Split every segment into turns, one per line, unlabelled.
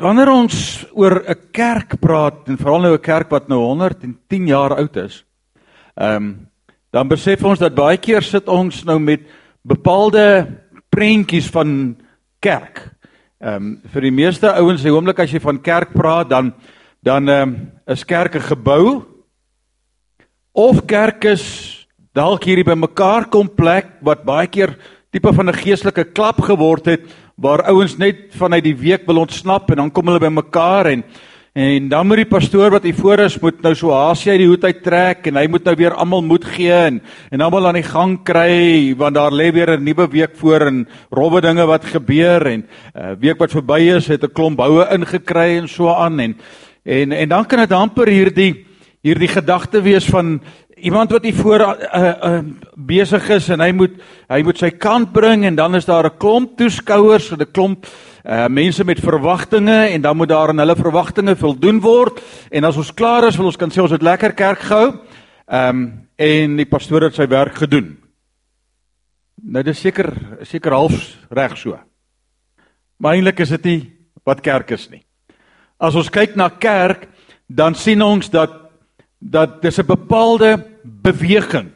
Wanneer ons oor 'n kerk praat en veral nou 'n kerk wat nou 110 jaar oud is, ehm um, dan besef ons dat baie keer sit ons nou met bepaalde prentjies van kerk. Ehm um, vir die meeste ouens sê oomblik as jy van kerk praat dan dan ehm um, is kerk 'n gebou of kerk is dalk hierdie bymekaar kom plek wat baie keer tipe van 'n geestelike klap geword het waar ouens net vanuit die week wil ontsnap en dan kom hulle bymekaar en en dan moet die pastoor wat hier voor is moet nou so hasie uit die hoed uit trek en hy moet nou weer almal moed gee en en almal aan die gang kry want daar lê weer 'n nuwe week voor en rowwe dinge wat gebeur en 'n uh, eh, week wat verby is het 'n klomp boue ingekry en so aan en en en dan kan dit amper hierdie hierdie gedagte wees van iemand wat hier voor uh, uh, besig is en hy moet hy moet sy kant bring en dan is daar 'n klomp toeskouers en 'n klomp uh, mense met verwagtinge en dan moet daar aan hulle verwagtinge voldoen word en as ons klaar is wil ons kan sê ons het lekker kerk gehou. Ehm um, en die pastoor het sy werk gedoen. Nou dis seker seker half reg so. Maar eintlik is dit nie wat kerk is nie. As ons kyk na kerk, dan sien ons dat dat dis 'n bepaalde beweging.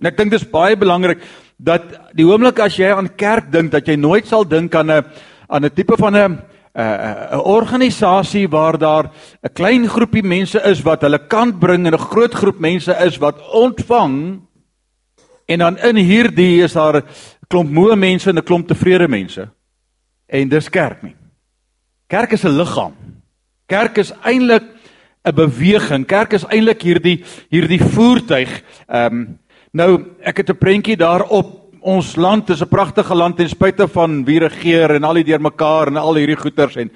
En ek dink dis baie belangrik dat die oomblik as jy aan kerk dink dat jy nooit sal dink aan 'n aan 'n tipe van 'n 'n 'n organisasie waar daar 'n klein groepie mense is wat hulle kant bring en 'n groot groep mense is wat ontvang en dan in hierdie is daar 'n klomp moe mense en 'n klomp tevrede mense. En dis kerk nie. Kerk is 'n liggaam. Kerk is eintlik 'n beweging. Kerk is eintlik hierdie hierdie voertuig. Ehm um, nou ek het 'n prentjie daarop. Ons land is 'n pragtige land ten spyte van wie regeer en al die deurmekaar en al hierdie goeters en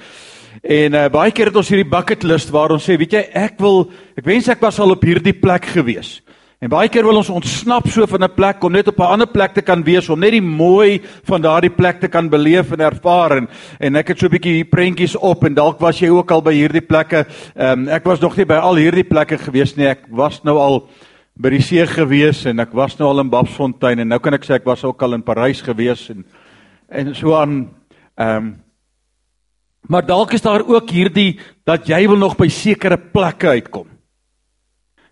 en uh, baie keer het ons hierdie bucket list waar ons sê, weet jy, ek wil ek wens ek was al op hierdie plek gewees. En baie keer wil ons ontsnap so van 'n plek om net op 'n ander plek te kan wees, om net die mooi van daardie plek te kan beleef en ervaar en, en ek het so 'n bietjie hier prentjies op en dalk was jy ook al by hierdie plekke. Ehm um, ek was nog nie by al hierdie plekke gewees nie. Ek was nou al by die see gewees en ek was nou al in Babsfontein en nou kan ek sê ek was ook al in Parys gewees en en so aan ehm um, Maar dalk is daar ook hierdie dat jy wil nog by sekere plekke uitkom.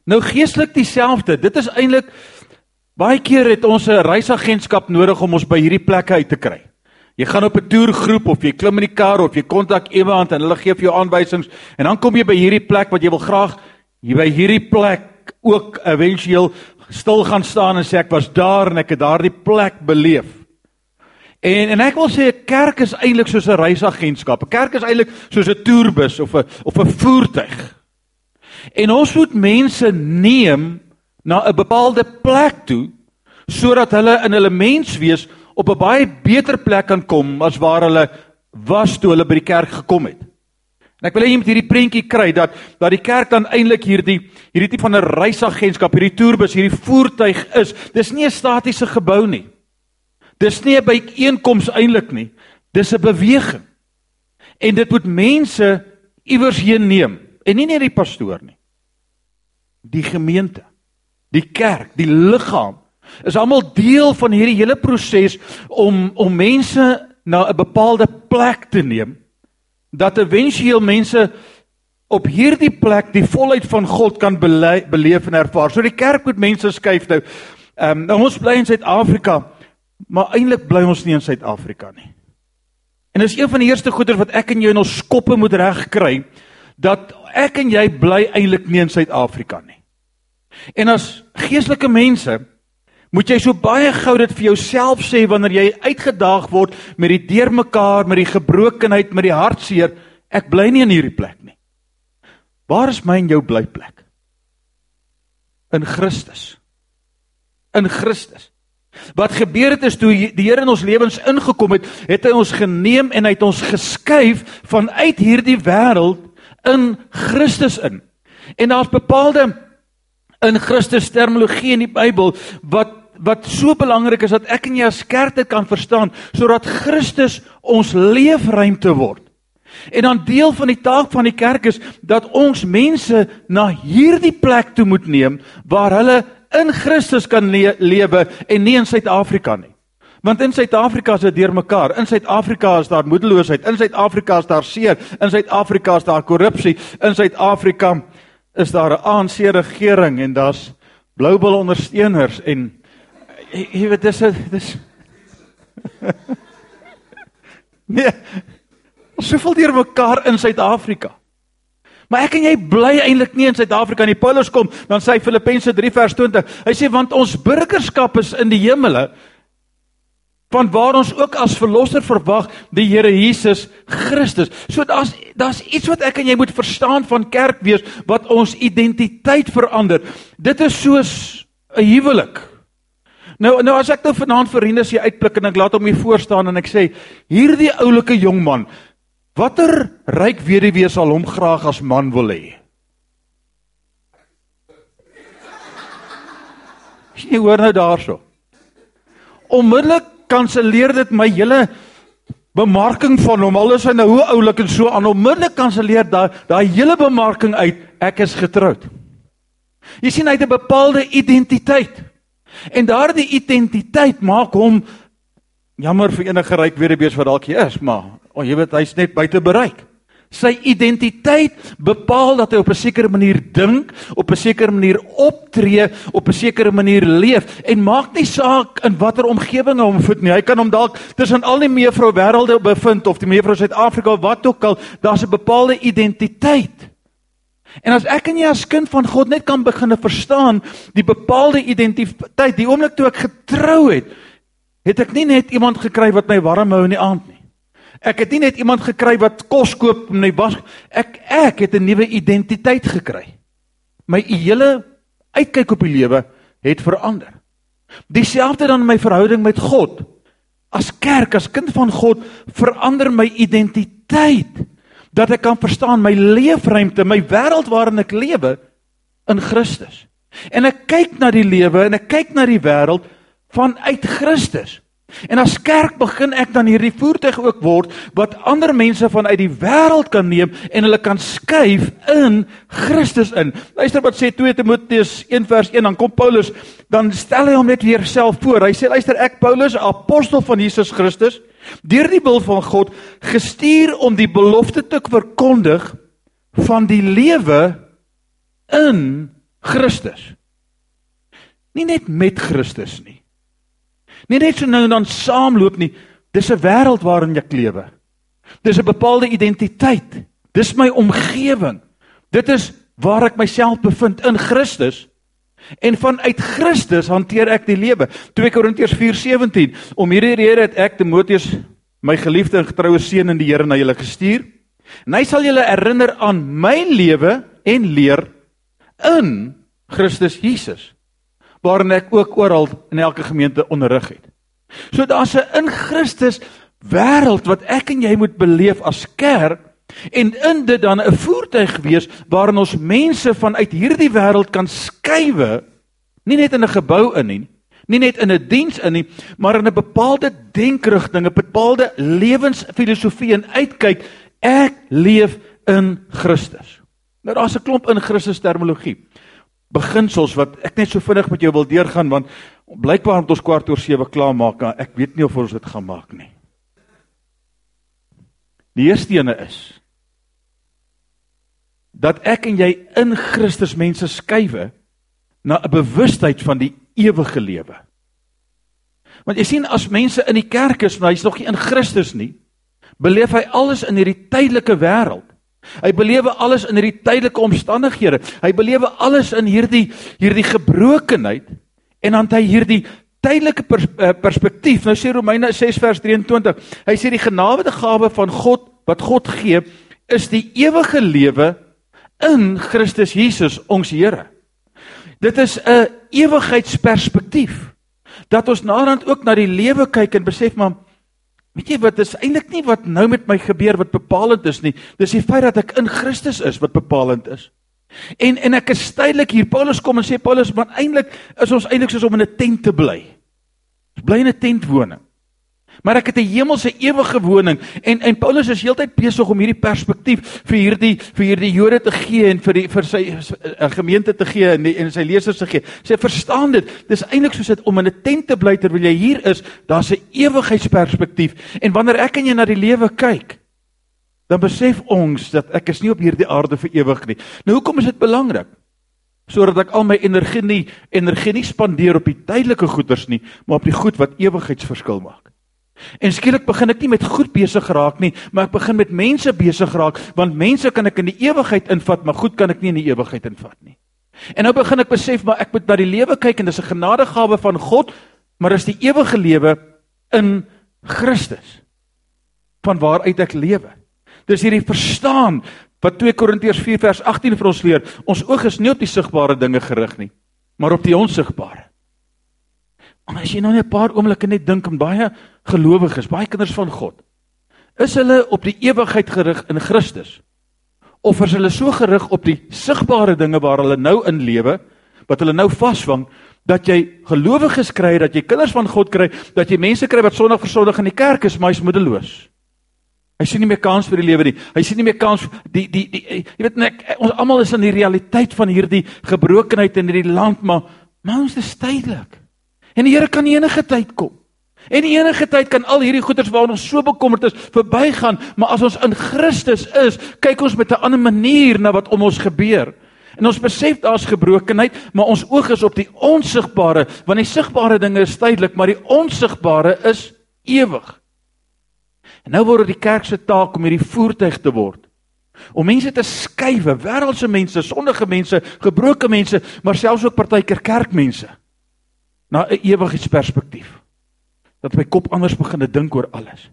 Nou geestelik dieselfde. Dit is eintlik baie keer het ons 'n reisagentskap nodig om ons by hierdie plekke uit te kry. Jy gaan op 'n toergroep of jy klim in die kar of jy kontak iemand en hulle gee vir jou aanwysings en dan kom jy by hierdie plek wat jy wil graag hier by hierdie plek ook éventueel stil gaan staan en sê ek was daar en ek het daardie plek beleef. En en ek wil sê 'n kerk is eintlik soos 'n reisagentskap. 'n Kerk is eintlik soos 'n toerbus of 'n of 'n voertuig. En ons moet mense neem na 'n bepaalde plek toe sodat hulle in hulle menswees op 'n baie beter plek kan kom as waar hulle was toe hulle by die kerk gekom het. En ek wil hê jy moet hierdie prentjie kry dat dat die kerk dan eintlik hierdie hierdie tipe van 'n reisagentskap, hierdie toerbus, hierdie voertuig is. Dis nie 'n statiese gebou nie. Dis nie 'n byeenkoms eintlik nie. Dis 'n beweging. En dit moet mense iewers heen neem en nie net die pastoor nie. Die gemeente, die kerk, die liggaam is almal deel van hierdie hele proses om om mense na 'n bepaalde plek te neem dat éventueel mense op hierdie plek die volheid van God kan beleef en ervaar. So die kerk moet mense skuif nou. Ehm um, nou ons bly in Suid-Afrika, maar eintlik bly ons nie in Suid-Afrika nie. En dis een van die eerste goeders wat ek en jy in ons skoppe moet regkry dat ek en jy bly eintlik nie in Suid-Afrika nie. En as geestelike mense moet jy so baie gou dit vir jouself sê wanneer jy uitgedaag word met die deurmekaar, met die gebrokenheid, met die hartseer, ek bly nie in hierdie plek nie. Waar is my en jou blyplek? In Christus. In Christus. Wat gebeur het is toe die Here in ons lewens ingekom het, het hy ons geneem en hy het ons geskuif vanuit hierdie wêreld in Christus in. En daar's bepaalde in Christus terminologie in die Bybel wat wat so belangrik is dat ek en jy as kerk dit kan verstaan sodat Christus ons leefruimte word. En dan deel van die taak van die kerk is dat ons mense na hierdie plek toe moet neem waar hulle in Christus kan le lewe en nie in Suid-Afrika nie. Want in Suid-Afrika is dit deurmekaar. In Suid-Afrika is daar moedeloosheid, in Suid-Afrika is daar seer, in Suid-Afrika is daar korrupsie, in Suid-Afrika is daar 'n ANC regering en daar's Bloubil ondersteuners en jy weet dis dis Nee. Ons soveel deurmekaar in Suid-Afrika. Maar ek en jy bly eintlik nie in Suid-Afrika nie. Paulus kom, dan sê hy Filippense 3 vers 20. Hy sê want ons burgerskap is in die hemele van waar ons ook as verlosser verwag die Here Jesus Christus. So daar's daar's iets wat ek en jy moet verstaan van kerk wees wat ons identiteit verander. Dit is soos 'n huwelik. Nou nou as ek nou vanaand vir Rinus hier uitblik en ek laat hom hier voor staan en ek sê hierdie oulike jong man Watter ryk weduwee sal hom graag as man wil hê? Jy hoor nou daarso. Onmiddellik kanselleer dit my hele bemarking van hom. Al is hy nou hoe oulik en so aan onmiddellik kanselleer daai daai hele bemarking uit ek is getroud. Jy sien hy het 'n bepaalde identiteit. En daardie identiteit maak hom jammer vir enige ryk weduwee wat dalk hier is, maar oh, jy weet hy's net buite bereik. Sy identiteit bepaal dat hy op 'n sekere manier dink, op 'n sekere manier optree, op 'n sekere manier leef en maak nie saak in watter omgewing hy homvoet nie. Hy kan hom dalk tussen al die mevrou wêrelde bevind of die mevrou Suid-Afrika of wat ook al, daar's 'n bepaalde identiteit. En as ek en jy as kind van God net kan begine verstaan die bepaalde identiteit, die oomblik toe ek getrou het, het ek nie net iemand gekry wat my warm hou in die aand nie. Ek het nie net iemand gekry wat kos koop en my was ek ek het 'n nuwe identiteit gekry. My hele uitkyk op die lewe het verander. Dieselfde dan my verhouding met God. As kerk, as kind van God, verander my identiteit dat ek kan verstaan my leefruimte, my wêreld waarin ek lewe in Christus. En ek kyk na die lewe en ek kyk na die wêreld vanuit Christus. En as kerk begin ek dan hierdie voertuig ook word wat ander mense vanuit die wêreld kan neem en hulle kan skuif in Christus in. Luister wat sê 2 Timoteus 1 vers 1 dan kom Paulus dan stel hy hom net weer self voor. Hy sê luister ek Paulus apostel van Jesus Christus deur die wil van God gestuur om die belofte te verkondig van die lewe in Christus. Nie net met Christus nie Nie net so nou en dan saamloop nie. Dis 'n wêreld waarin ek lewe. Dis 'n bepaalde identiteit. Dis my omgewing. Dit is waar ek myself bevind in Christus. En vanuit Christus hanteer ek die lewe. 2 Korintiërs 4:17. Om hierdie rede het ek Timoteus, my geliefde en getroue seun in die Here na julle gestuur. En hy sal julle herinner aan my lewe en leer in Christus Jesus waarin ek ook oral in elke gemeente onderrig het. So daar's 'n in Christus wêreld wat ek en jy moet beleef as kerk en in dit dan 'n voertuig wees waarin ons mense vanuit hierdie wêreld kan skuwe, nie net in 'n gebou in nie, nie net in 'n diens in nie, maar in 'n bepaalde denkrigting, 'n bepaalde lewensfilosofie en uitkyk ek leef in Christus. Nou daar's 'n klomp in Christus terminologie beginsels wat ek net so vinnig met jou wil deurgaan want blykbaar moet ons kwart oor 7 klaar maak. Ek weet nie of ons dit gaan maak nie. Die eerste ene is dat ek en jy in Christus mense skuwe na 'n bewustheid van die ewige lewe. Want jy sien as mense in die kerk is, maar hy's nog nie in Christus nie, beleef hy alles in hierdie tydelike wêreld. Hy belewe alles in hierdie tydelike omstandighede. Hy belewe alles in hierdie hierdie gebrokenheid en dan hy hierdie tydelike pers, uh, perspektief. Nou sê Romeine 6 vers 23. Hy sê die genade gawe van God wat God gee is die ewige lewe in Christus Jesus ons Here. Dit is 'n ewigheidsperspektief dat ons naderhand ook na die lewe kyk en besef maar Weet jy wat is eintlik nie wat nou met my gebeur wat bepalend is nie. Dis die feit dat ek in Christus is wat bepalend is. En en ek is tydelik hier. Paulus kom en sê Paulus, maar eintlik is ons eintlik soos om in 'n tent te bly. Ons bly in 'n tentwoning. Maar ek het 'n hemelse ewige woning en en Paulus is heeltyd besig om hierdie perspektief vir hierdie vir hierdie Jode te gee en vir die vir sy uh, gemeente te gee en, die, en sy lesers te gee. Sê verstaan dit. Dis eintlik soos dit om in 'n tent te bly terwyl jy hier is, daar's 'n ewigheidsperspektief. En wanneer ek en jy na die lewe kyk, dan besef ons dat ek is nie op hierdie aarde vir ewig nie. Nou hoekom is dit belangrik? Sodat ek al my energie nie energie nie spandeer op die tydelike goederes nie, maar op die goed wat ewigheidsverskil maak. En skielik begin ek nie met goed besig raak nie, maar ek begin met mense besig raak, want mense kan ek in die ewigheid invat, maar goed kan ek nie in die ewigheid invat nie. En nou begin ek besef maar ek moet na die lewe kyk en dis 'n genadegawe van God, maar is die ewige lewe in Christus. Van waaruit ek lewe. Dis hierdie verstaan wat 2 Korintiërs 4 vers 18 vir ons leer. Ons oog is nie op die sigbare dinge gerig nie, maar op die onsigbare. Maar as jy nou net 'n paar oomblikke net dink aan baie gelowiges, baie kinders van God, is hulle op die ewigheid gerig in Christus? Of is hulle so gerig op die sigbare dinge waar hulle nou in lewe, wat hulle nou vasvang, dat jy gelowiges kry, dat jy kinders van God kry, dat jy mense kry wat sondig versondig in die kerk is, maar hy's moedeloos. Hy sien nie meer kans vir die lewe nie. Hy sien nie meer kans die die die jy weet net ons almal is in die realiteit van hierdie gebrokenheid in hierdie land, maar maar ons is tydelik. En die Here kan enige tyd kom. En enige tyd kan al hierdie goeders waarna ons so bekommerd is verbygaan, maar as ons in Christus is, kyk ons met 'n ander manier na wat om ons gebeur. En ons besef daar's gebrokenheid, maar ons oog is op die onsigbare, want die sigbare dinge is tydelik, maar die onsigbare is ewig. En nou word dit die kerk se taak om hierdie voertuig te word. Om mense te skuif, wêreldse mense, sondige mense, gebroke mense, maar selfs ook partykeer kerkmense na 'n ewigheidsperspektief. Dat my kop anders begine dink oor alles.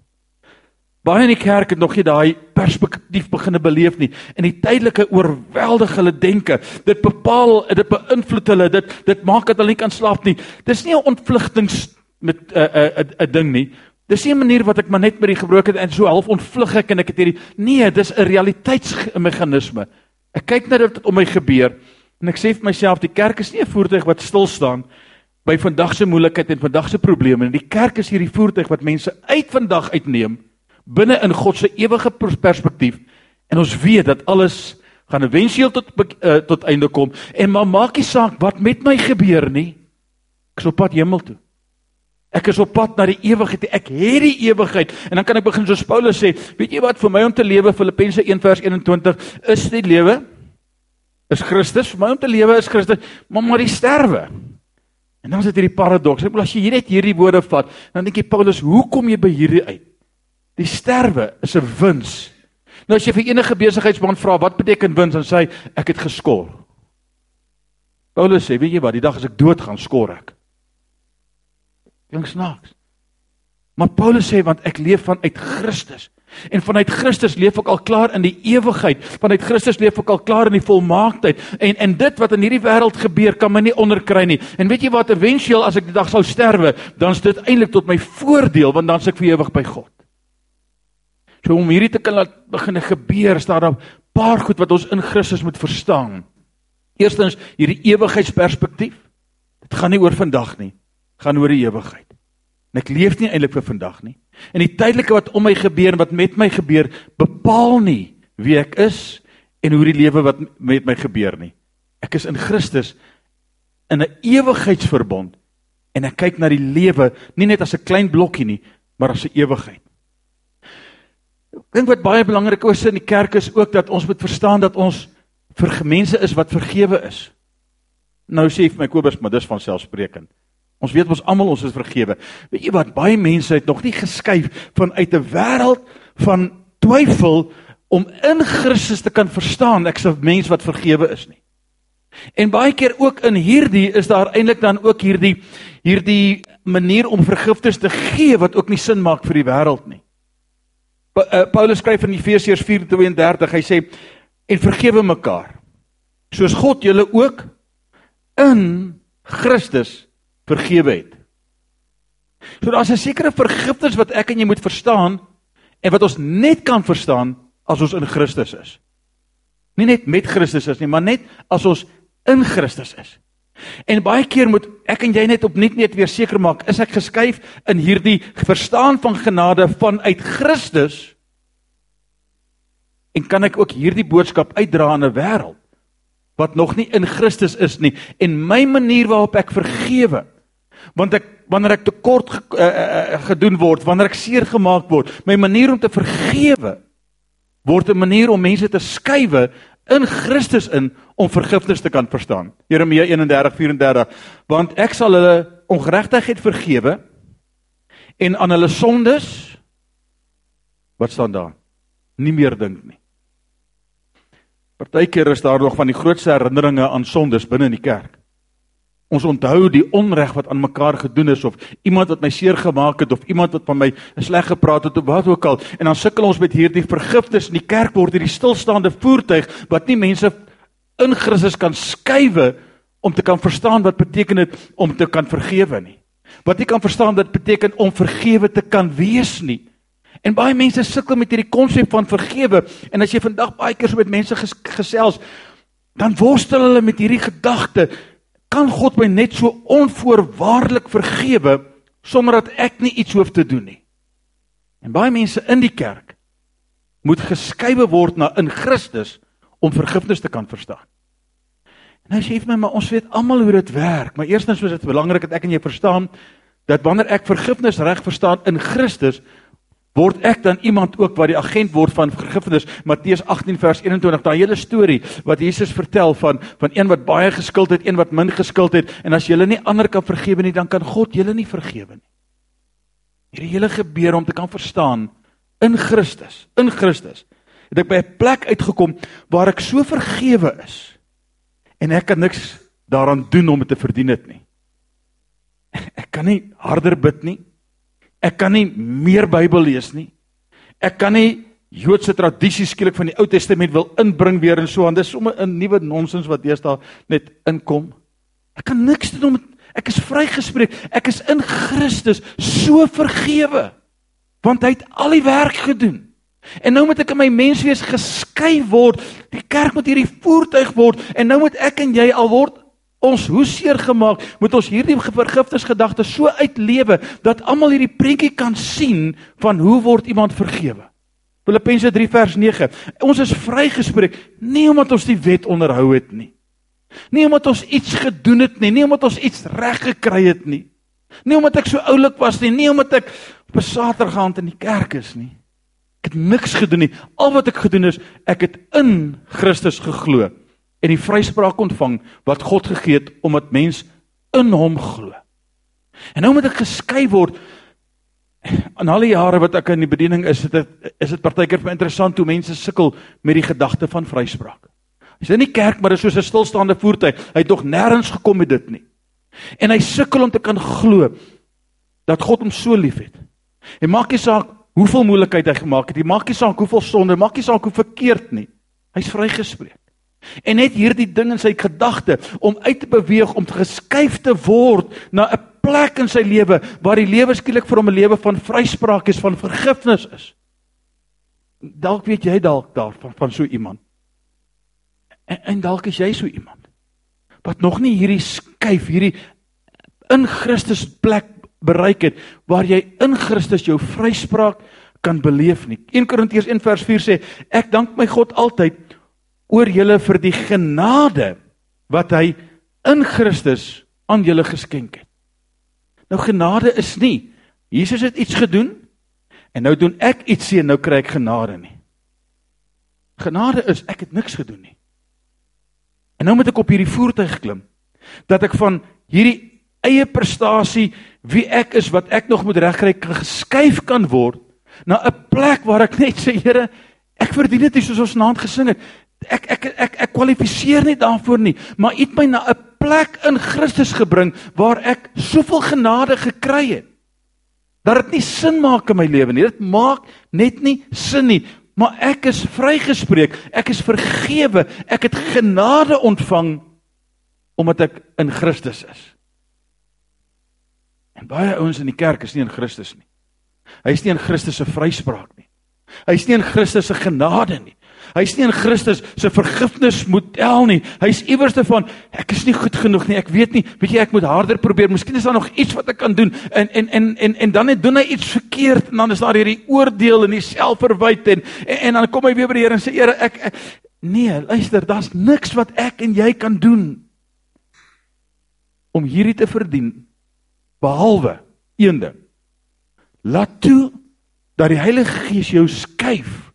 Baie in die kerk het nog nie daai perspektief begine beleef nie. In die tydelike oorweldig hulle denke. Dit bepaal, dit beïnvloed hulle. Dit dit maak dat hulle nie kan slaap nie. Dis nie 'n ontvlugtings met 'n uh, 'n uh, 'n uh, ding nie. Dis nie 'n manier wat ek maar net met die gebroke en so half ontvlug ek en ek het hierdie nee, dis 'n realiteitsmeganisme. Ek kyk na dit wat om my gebeur en ek sê vir myself die kerk is nie 'n voertuig wat stil staan nie by vandag se moeilikheid en vandag se probleme. En die kerk is hierdie voertuig wat mense uit vandag uitneem binne in God se ewige perspektief. En ons weet dat alles gaan éventueel tot uh, tot einde kom. En maar maak nie saak wat met my gebeur nie. Ek is op pad hemel toe. Ek is op pad na die ewigheid. Ek het die ewigheid. En dan kan ek begin soos Paulus sê weet jy wat vir my om te lewe Filippense 1 vers 21 is die lewe is Christus. Vir my om te lewe is Christus maar maar die sterwe En dan is dit hierdie paradoks. Ek wil as jy hier net hierdie woorde vat, dan dink jy Paulus, hoe kom jy by hierdie uit? Die sterwe is 'n wins. Nou as jy vir enige besigheidsman vra wat beteken wins, dan sê hy ek het geskor. Paulus sê, weet jy wat, die dag as ek dood gaan, skor ek. Klink snaaks. Maar Paulus sê want ek leef vanuit Christus. En vanuit Christus leef ek al klaar in die ewigheid. Vanuit Christus leef ek al klaar in die volmaaktheid. En en dit wat in hierdie wêreld gebeur, kan my nie onderkry nie. En weet jy wat, eventueel as ek die dag sou sterwe, dan is dit eintlik tot my voordeel want dan se ek vir ewig by God. So om hierdie te kan laat begine gebeur, staan daar 'n paar goed wat ons in Christus moet verstaan. Eerstens, hierdie ewigheidsperspektief. Dit gaan nie oor vandag nie, gaan oor die ewigheid. En ek leef nie eintlik vir vandag nie. En die tydelike wat om my gebeur en wat met my gebeur, bepaal nie wie ek is en hoe die lewe wat met my gebeur nie. Ek is in Christus in 'n ewigheidsverbond en ek kyk na die lewe nie net as 'n klein blokkie nie, maar as 'n ewigheid. Ek dink wat baie belangrik is in die kerk is ook dat ons moet verstaan dat ons vir mense is wat vergewe is. Nou sê vir my Kobus, maar dis van selfsprekend. Ons weet ons almal ons is vergewe. Weet jy wat? Baie mense het nog nie geskuif vanuit 'n wêreld van twyfel om in Christus te kan verstaan ek's 'n mens wat vergewe is nie. En baie keer ook in hierdie is daar eintlik dan ook hierdie hierdie manier om vergifnis te gee wat ook nie sin maak vir die wêreld nie. Uh, Paulus skryf in Efesiërs 4:32, hy sê en vergewe mekaar soos God julle ook in Christus vergewe het. So daar's 'n sekere vergifnis wat ek en jy moet verstaan en wat ons net kan verstaan as ons in Christus is. Nie net met Christus is nie, maar net as ons in Christus is. En baie keer moet ek en jy net opnuut net weer seker maak, is ek geskuif in hierdie verstaan van genade vanuit Christus? En kan ek ook hierdie boodskap uitdra aan 'n wêreld wat nog nie in Christus is nie en my manier waarop ek vergewe want ek wanneer ek tekort ge, uh, uh, gedoen word, wanneer ek seer gemaak word, my manier om te vergewe word 'n manier om mense te skuwe in Christus in om vergifnis te kan verstaan. Jeremia 31:34 want ek sal hulle ongeregtigheid vergewe en aan hulle sondes wat staan daar nie meer dink nie. Partykeer is daar nog van die grootste herinneringe aan sondes binne in die kerk. Ons onthou die onreg wat aan mekaar gedoen is of iemand wat my seer gemaak het of iemand wat van my sleg gepraat het of wat ook al en dan sukkel ons met hierdie vergifnis in die kerk word hierdie stilstaande voertuig wat nie mense in Christus kan skuwe om te kan verstaan wat beteken dit om te kan vergewe nie. Wat jy kan verstaan wat beteken om vergewe te kan wees nie. En baie mense sukkel met hierdie konsep van vergewe en as jy vandag baie keer so met mense ges gesels dan worstel hulle met hierdie gedagte kan God my net so onvoorwaardelik vergewe sonder dat ek nie iets hoef te doen nie. En baie mense in die kerk moet geskuiwe word na in Christus om vergifnis te kan verstaan. En nou sê jy vir my, maar ons weet almal hoe dit werk, maar eerstens is dit belangrik dat ek en jy verstaan dat wanneer ek vergifnis reg verstaan in Christus, word ek dan iemand ook wat die agent word van vergifnis? Matteus 18 vers 21 daai hele storie wat Jesus vertel van van een wat baie geskuld het een wat min geskuld het. En as jy nie ander kan vergewe nie dan kan God julle nie vergewe nie. Hierdie hele gebeur om te kan verstaan in Christus in Christus het ek by 'n plek uitgekom waar ek so vergewe is en ek kan niks daaraan doen om dit te verdien dit nie. Ek kan nie harder bid nie Ek kan nie meer Bybel lees nie. Ek kan nie Joodse tradisies skielik van die Ou Testament wil inbring weer en so aan. Dis sommer 'n nuwe nonsens wat deesdae net inkom. Ek kan niks doen om ek is vrygespreek. Ek is in Christus so vergewe. Want hy het al die werk gedoen. En nou moet ek in my menswees geskei word. Die kerk moet hierdie voertuig word en nou moet ek en jy al word ons hoe seer gemaak moet ons hierdie vergifnisgedagte so uitlewe dat almal hierdie prentjie kan sien van hoe word iemand vergewe. Filippense 3 vers 9. Ons is vrygespreek nie omdat ons die wet onderhou het nie. Nie omdat ons iets gedoen het nie, nie omdat ons iets reg gekry het nie. Nie omdat ek so oulik was nie, nie omdat ek op 'n Saterdag in die kerk is nie. Ek het niks gedoen nie. Al wat ek gedoen is, ek het in Christus geglo en die vryspraak ontvang wat God gegee het omdat mens in hom glo. En nou moet ek geskei word aan al die jare wat ek in die bediening is, dit is dit partykeer vir interessant hoe mense sukkel met die gedagte van vryspraak. Hy's in die kerk, maar dit is soos 'n stilstaande voertuig. Hy het nog nêrens gekom met dit nie. En hy sukkel om te kan glo dat God hom so liefhet. En maak nie saak hoeveel moeilikheid hy gemaak het, hy maak nie saak hoeveel sonde, maak nie saak hoe verkeerd nie. Hy's vrygespreek. En net hierdie ding in sy gedagte om uit te beweeg om geskuif te word na 'n plek in sy lewe waar die lewe skielik vir hom 'n lewe van vryspraak is, van vergifnis is. Dalk weet jy dalk daarvan van so iemand. En, en dalk is jy so iemand wat nog nie hierdie skuif, hierdie in Christus plek bereik het waar jy in Christus jou vryspraak kan beleef nie. 1 Korintiërs 1 vers 4 sê ek dank my God altyd oor julle vir die genade wat hy in Christus aan julle geskenk het. Nou genade is nie Jesus het iets gedoen en nou doen ek iets en nou kry ek genade nie. Genade is ek het niks gedoen nie. En nou moet ek op hierdie voertuig klim dat ek van hierdie eie prestasie wie ek is wat ek nog moet regkry geskuif kan word na 'n plek waar ek net sê Here ek verdien dit nie soos ons naand gesing het Ek ek ek ek kwalifiseer nie daarvoor nie, maar U het my na 'n plek in Christus gebring waar ek soveel genade gekry het. Dat dit nie sin maak in my lewe nie. Dit maak net nie sin nie, maar ek is vrygespreek. Ek is vergewe. Ek het genade ontvang omdat ek in Christus is. En baie ouens in die kerk is nie in Christus nie. Hy is nie in Christus se vryspraak nie. Hy is nie in Christus se genade nie. Hy's nie in Christus se vergifnismodel nie. Hy's iewers te van ek is nie goed genoeg nie. Ek weet nie, weet jy ek moet harder probeer. Miskien is daar nog iets wat ek kan doen. En en en en en dan het doen hy iets verkeerd en dan is daar hierdie oordeel en die selfverwyte en, en en dan kom hy weer by die Here en sê Here ek, ek nee, luister, daar's niks wat ek en jy kan doen om hierdie te verdien behalwe een ding. Laat toe dat die Heilige Gees jou skuif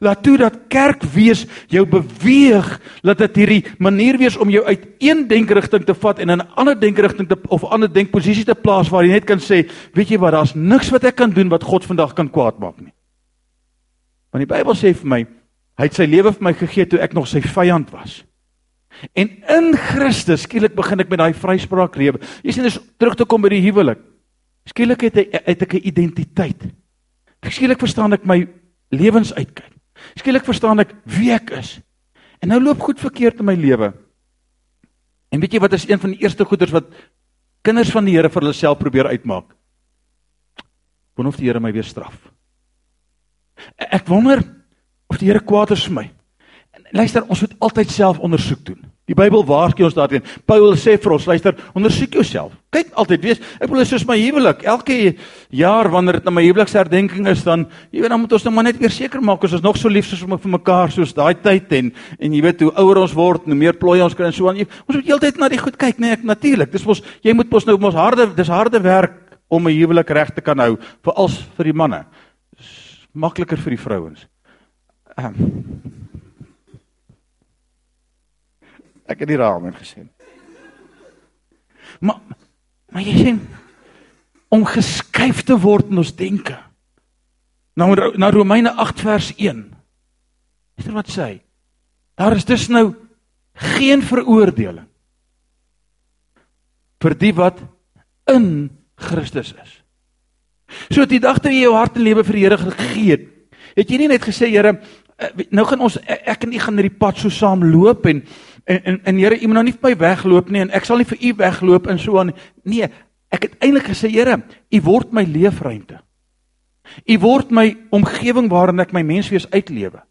Laat toe dat kerk wees jou beweeg, laat dit hierdie manier wees om jou uit een denkrigting te vat en in 'n ander denkrigting te of 'n ander denkposisie te plaas waar jy net kan sê, weet jy wat, daar's niks wat ek kan doen wat God vandag kan kwaad maak nie. Want die Bybel sê vir my, hy het sy lewe vir my gegee toe ek nog sy vyand was. En in Christus skielik begin ek met daai vryspraak lewe. Jy sien, dis terug te kom by die huwelik. Skielik het ek 'n identiteit. Skielik verstaan ek my lewensuitkyk. Skielik verstaan ek wie ek is. En nou loop goed verkeerd in my lewe. En weet jy wat is een van die eerste goeders wat kinders van die Here vir hulle self probeer uitmaak? Wonder of die Here my weer straf. Ek wonder of die Here kwaad is vir my. En luister, ons moet altyd self ondersoek doen. Die Bybel waarsku ons daarteen. Paulus sê vir ons, luister, ondersoek jouself. Kyk altyd wees. Ek bedoel soos my huwelik. Elke jaar wanneer dit na my huweliksherdenking is, dan jy weet dan moet ons net maar net weer seker maak ons is nog so lief soos vir mekaar soos daai tyd en en jy weet hoe ouer ons word, hoe meer plooi ons kry en so aan. Ons moet heeltyd na die goed kyk, nee, ek natuurlik. Dis mos jy moet mos nou mos harde dis harde werk om 'n huwelik reg te kan hou, veral vir die manne. Makliker vir die vrouens. Ehm um, Ek het die raam in gesien. Maar maar jy sien om geskuif te word in ons denke. Nou na Romeine 8 vers 1. Weet jy wat sê? Daar is dus nou geen veroordeling vir die wat in Christus is. So die dag toe jy jou hart en lewe vir die Here gegee het, het jy nie net gesê Here, eh, nou gaan ons e-, ek en u gaan hierdie pad so saam loop en En en en Here, U moet nou nie vir my wegloop nie en ek sal nie vir U wegloop en so aan. Nee, ek het eintlik gesê, Here, U word my leefruimte. U word my omgewing waarin ek my menswees uitlewe.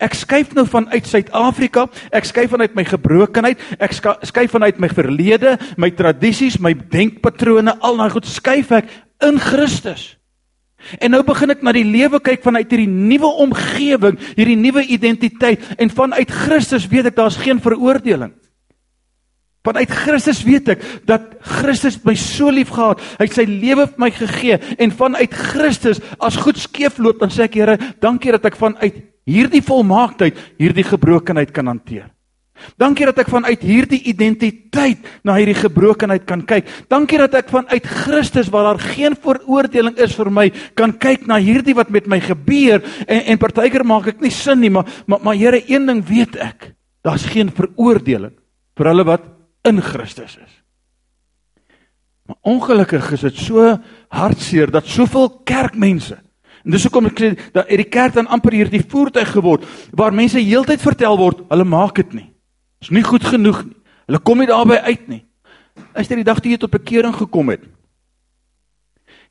Ek skuif nou vanuit Suid-Afrika, ek skuif vanuit my gebrokenheid, ek skuif vanuit my verlede, my tradisies, my denkpatrone, al daai goed skuif ek in Christus. En nou begin ek na die lewe kyk vanuit hierdie nuwe omgewing, hierdie nuwe identiteit en vanuit Christus weet ek daar's geen veroordeling. Vanuit Christus weet ek dat Christus my so lief gehad, hy sy lewe vir my gegee en vanuit Christus as goed skeefloop dan sê ek Here, dankie dat ek vanuit hierdie volmaaktheid hierdie gebrokenheid kan hanteer. Dankie dat ek vanuit hierdie identiteit na hierdie gebrokenheid kan kyk. Dankie dat ek vanuit Christus waar daar geen veroordeling is vir my, kan kyk na hierdie wat met my gebeur en en partykeer maak ek nie sin nie, maar maar, maar Here, een ding weet ek. Daar's geen veroordeling vir hulle wat in Christus is. Maar ongelukkig is dit so hartseer dat soveel kerkmense En dis hoekom ek sê dat hierdie kerk dan amper hierdie voertuig geword waar mense heeltyd vertel word hulle maak dit nie. Is nie goed genoeg nie. Hulle kom nie daarby uit nie. Is dit die dag toe jy tot bekering gekom het?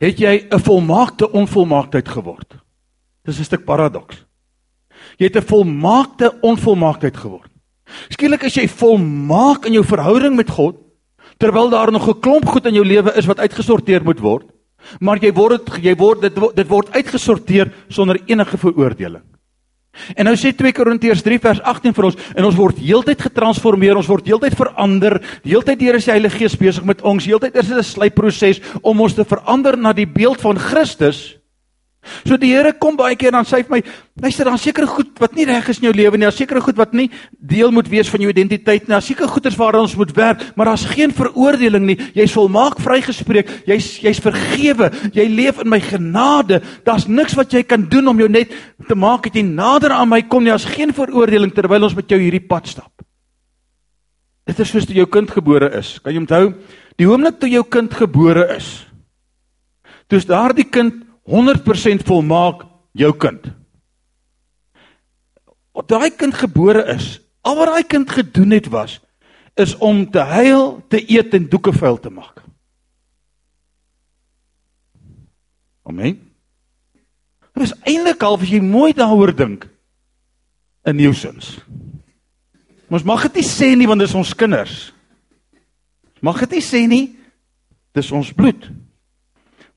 Het jy 'n volmaakte onvolmaaktheid geword? Dis 'n stuk paradoks. Jy het 'n volmaakte onvolmaaktheid geword. Skielik is jy volmaak in jou verhouding met God terwyl daar nog 'n klomp goed in jou lewe is wat uitgesorteer moet word. Maar jy word jy word dit dit word uitgesorteer sonder enige veroordeling. En nou sê 2 Korintiërs 3 vers 18 vir ons en ons word heeltyd getransformeer, ons word heeltyd verander, heeltyd deur die Heilige Gees besig met ons, heeltyd is dit 'n slypproses om ons te verander na die beeld van Christus. So die Here kom baie keer dan sê hy vir my, luister, daar's sekere goed wat nie reg is in jou lewe nie, daar's sekere goed wat nie deel moet wees van jou identiteit nie. Daar's sekere goeders waaraan ons moet werk, maar daar's geen veroordeling nie. Jy's volmaak vrygespreek. Jy's jy's vergewe. Jy leef in my genade. Daar's niks wat jy kan doen om jou net te maak dat jy nader aan my kom nie. Daar's geen veroordeling terwyl ons met jou hierdie pad stap. Dit is soos toe jou kind gebore is. Kan jy onthou? Die oomblik toe jou kind gebore is, toe is daardie kind 100% volmaak jou kind. Wat daai kind gebore is, al wat daai kind gedoen het was is om te huil, te eet en doeke vuil te maak. Amen. Dit is eintlik al as jy mooi daaroor dink. 'n nuisance. Ons mag dit nie sê nie want dis ons kinders. Mag dit nie sê nie. Dis ons bloed.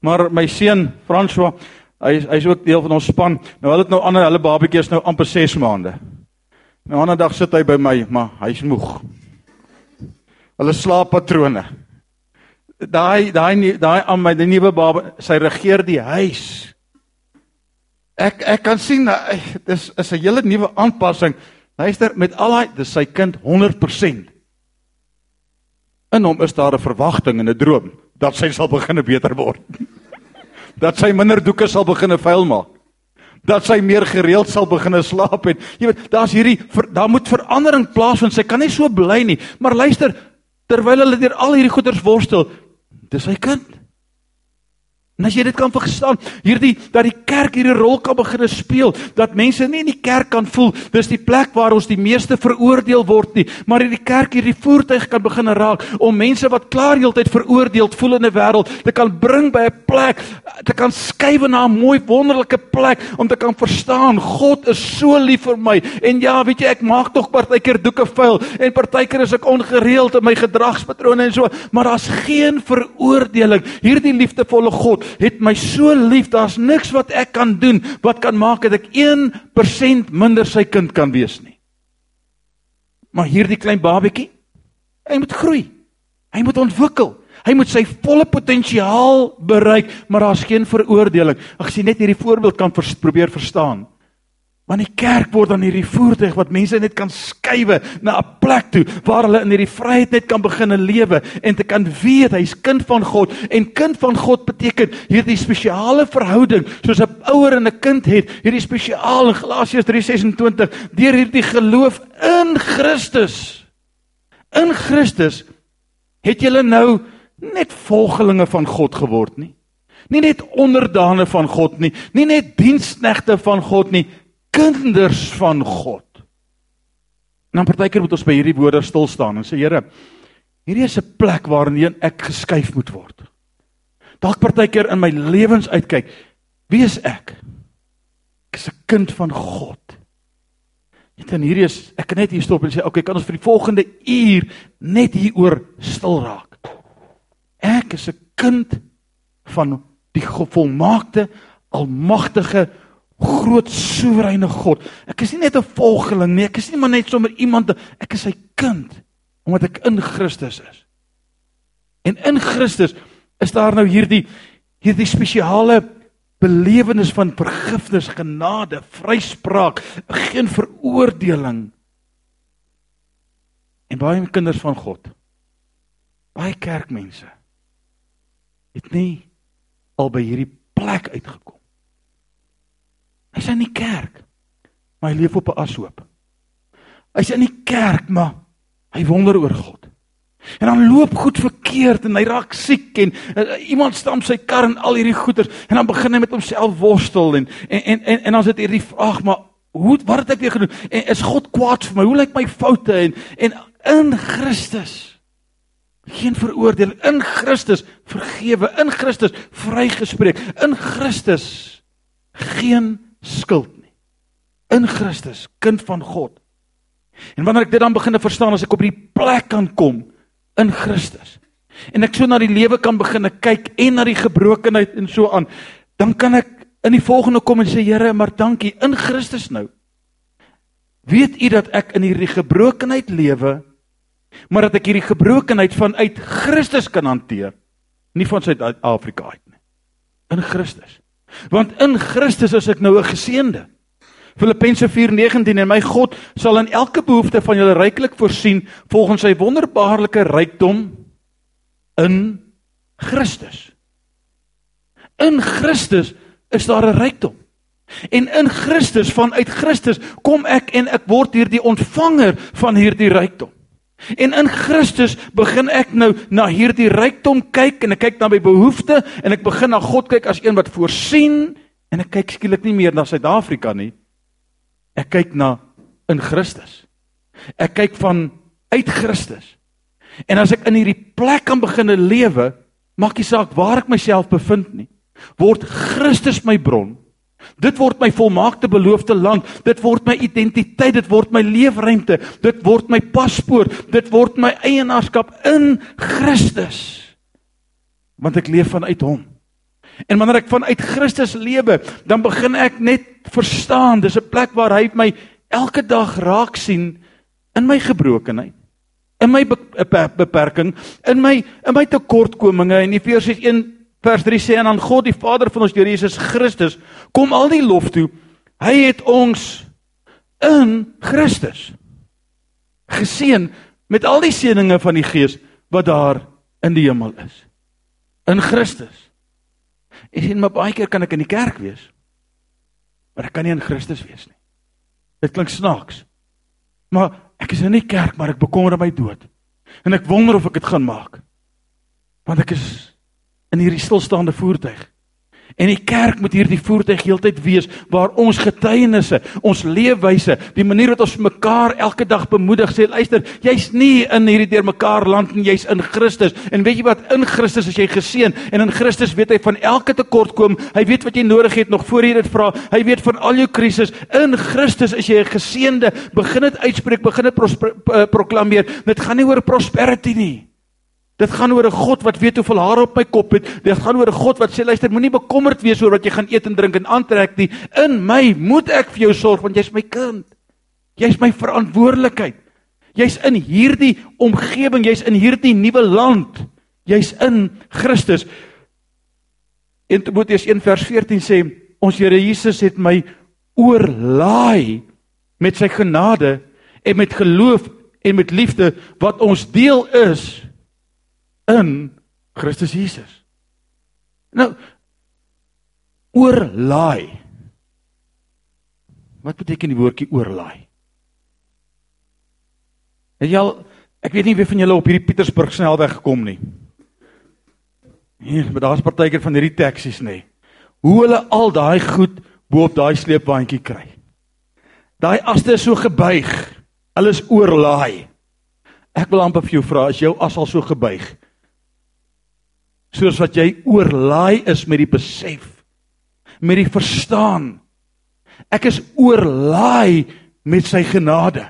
Maar my seun François, hy hy's ook deel van ons span. Nou hulle het nou ander hulle babatjies nou amper 6 maande. Nou ander dag sit hy by my, maar hy's moeg. Hulle slaappatrone. Daai daai daai aan my die nuwe baba, sy regeer die huis. Ek ek kan sien dis is 'n hele nuwe aanpassing. Luister, met al daai dis sy kind 100%. In hom is daar 'n verwagting en 'n droom dat sy sal begine beter word. dat sy minder doeke sal begine vuil maak. Dat sy meer gereeld sal begine slaap en jy weet, daar's hierdie daar moet verandering plaasvind. Sy kan nie so bly nie. Maar luister, terwyl hulle deur al hierdie goeters worstel, dis sy kind. En as jy dit kan verstaan, hierdie dat die kerk hierdie rol kan begin speel, dat mense nie in die kerk kan voel dis die plek waar ons die meeste veroordeel word nie, maar hierdie kerk hierdie voertuig kan begin raak om mense wat klaar heeltyd veroordeel voel in 'n wêreld te kan bring by 'n plek, te kan skuif na 'n mooi wonderlike plek om te kan verstaan God is so lief vir my. En ja, weet jy, ek maak tog partykeer doeke vuil en partykeer is ek ongereeld in my gedragspatrone en so, maar daar's geen veroordeling. Hierdie liefdevolle God het my so lief, daar's niks wat ek kan doen wat kan maak dat ek 1% minder sy kind kan wees nie. Maar hierdie klein babatjie, hy moet groei. Hy moet ontwikkel. Hy moet sy volle potensiaal bereik, maar daar's geen veroordeling. Ek sien net hierdie voorbeeld kan vers, probeer verstaan. Want die kerk word dan hierdie voertuig wat mense net kan skuwe na 'n plek toe waar hulle in hierdie vryheid net kan begin lewe en te kan weet hy's kind van God. En kind van God beteken hierdie spesiale verhouding soos 'n ouer en 'n kind het hierdie spesiaal in Galasiërs 3:26 deur hierdie geloof in Christus. In Christus het julle nou net volgelinge van God geword nie. Nie net onderdane van God nie nie net diensknegte van God nie kinders van God. En dan partykeer moet ons by hierdie woorde stil staan en sê Here, hierdie is 'n plek waarin ek geskuif moet word. Dalk partykeer in my lewens uitkyk, wie is ek? Ek is 'n kind van God. Net en hierdie is ek kan net hier stop en sê okay, kan ons vir die volgende uur net hieroor stil raak. Ek is 'n kind van die volmaakte almagtige groot soewereine God. Ek is nie net 'n volgeling nie, ek is nie maar net sommer iemand, ek is sy kind omdat ek in Christus is. En in Christus is daar nou hierdie hierdie spesiale belewenis van vergifnis, genade, vryspraak, geen veroordeling. En baie kinders van God, baie kerkmense het nie al by hierdie plek uitgekom Hy's in die kerk. Maar hy leef op 'n ashoop. Hy's in die kerk, maar hy wonder oor God. En dan loop goed verkeerd en hy raak siek en uh, iemand stamp sy kar en al hierdie goeters en dan begin hy met homself worstel en en en en, en dan sit hierdie vraag maar hoe wat het ek weer gedoen? En is God kwaad vir my? Hoe lyk my foute en en in Christus geen veroordeling in Christus vergewe in Christus vrygespreek in Christus geen skuld nie. In Christus, kind van God. En wanneer ek dit dan begin te verstaan as ek op hierdie plek kan kom in Christus en ek so na die lewe kan begin kyk en na die gebrokenheid en so aan, dan kan ek in die volgende kom en sê Here, maar dankie in Christus nou. Weet u dat ek in hierdie gebrokenheid lewe, maar dat ek hierdie gebrokenheid vanuit Christus kan hanteer, nie van Suid-Afrika uit nie. In Christus. Want in Christus is ek nou 'n geseënde. Filippense 4:19 en my God sal in elke behoefte van julle ryklik voorsien volgens sy wonderbaarlike rykdom in Christus. In Christus is daar 'n rykdom. En in Christus vanuit Christus kom ek en ek word hierdie ontvanger van hierdie rykdom. En in Christus begin ek nou na hierdie rykdom kyk en ek kyk na my behoeftes en ek begin na God kyk as een wat voorsien en ek kyk skielik nie meer na Suid-Afrika nie. Ek kyk na in Christus. Ek kyk van uit Christus. En as ek in hierdie plek kan begin lewe, maak nie saak waar ek myself bevind nie, word Christus my bron Dit word my volmaakte beloofde land. Dit word my identiteit, dit word my leefruimte, dit word my paspoort, dit word my eienaarskap in Christus. Want ek leef vanuit hom. En wanneer ek vanuit Christus lewe, dan begin ek net verstaan, dis 'n plek waar hy my elke dag raak sien in my gebrokenheid, in my beperking, in my in my tekortkominge en Efesiërs 1 vers 3 sê en aan God die Vader van ons Here Jesus Christus kom al die lof toe. Hy het ons in Christus geseën met al die seënings van die Gees wat daar in die hemel is. In Christus. Ek sien maar baie keer kan ek in die kerk wees. Maar ek kan nie in Christus wees nie. Dit klink snaaks. Maar ek is in die kerk, maar ek bekommer my dood. En ek wonder of ek dit gaan maak. Want ek is in hierdie stilstaande voertuig. En die kerk moet hierdie voertuig heeltyd wees waar ons getuienisse, ons leefwyse, die manier wat ons mekaar elke dag bemoedig, sê luister, jy's nie in hierdie deurmekaar land nie, jy's in Christus. En weet jy wat? In Christus is jy geseën en in Christus weet hy van elke tekortkom. Hy weet wat jy nodig het nog voor jy dit vra. Hy weet van al jou krisis. In Christus is jy 'n geseënde. Begin dit uitspreek, begin dit eh, proklameer. Dit gaan nie oor prosperity nie. Dit gaan oor 'n God wat weet hoeveel hare op my kop het. Dit gaan oor 'n God wat sê luister, moenie bekommerd wees oor wat jy gaan eet en drink en aantrek nie. In my moet ek vir jou sorg want jy's my kind. Jy's my verantwoordelikheid. Jy's in hierdie omgewing, jy's in hierdie nuwe land. Jy's in Christus. In Timoteus 1:14 sê ons Here Jesus het my oorlaai met sy genade en met geloof en met liefde wat ons deel is in Christus Jesus. Nou oorlaai. Wat beteken die woordjie oorlaai? Het jy al ek weet nie wie van julle op hierdie Pietersburg snelweg gekom nie. Hier, maar daar's partykeer van hierdie taksies nê. Hoe hulle al daai goed bo op daai sleepwaandjie kry. Daai aste is so gebuig. Hulle is oorlaai. Ek wil amper vir jou vra, is jou as al so gebuig? Soos wat jy oorlaai is met die besef met die verstaan. Ek is oorlaai met sy genade.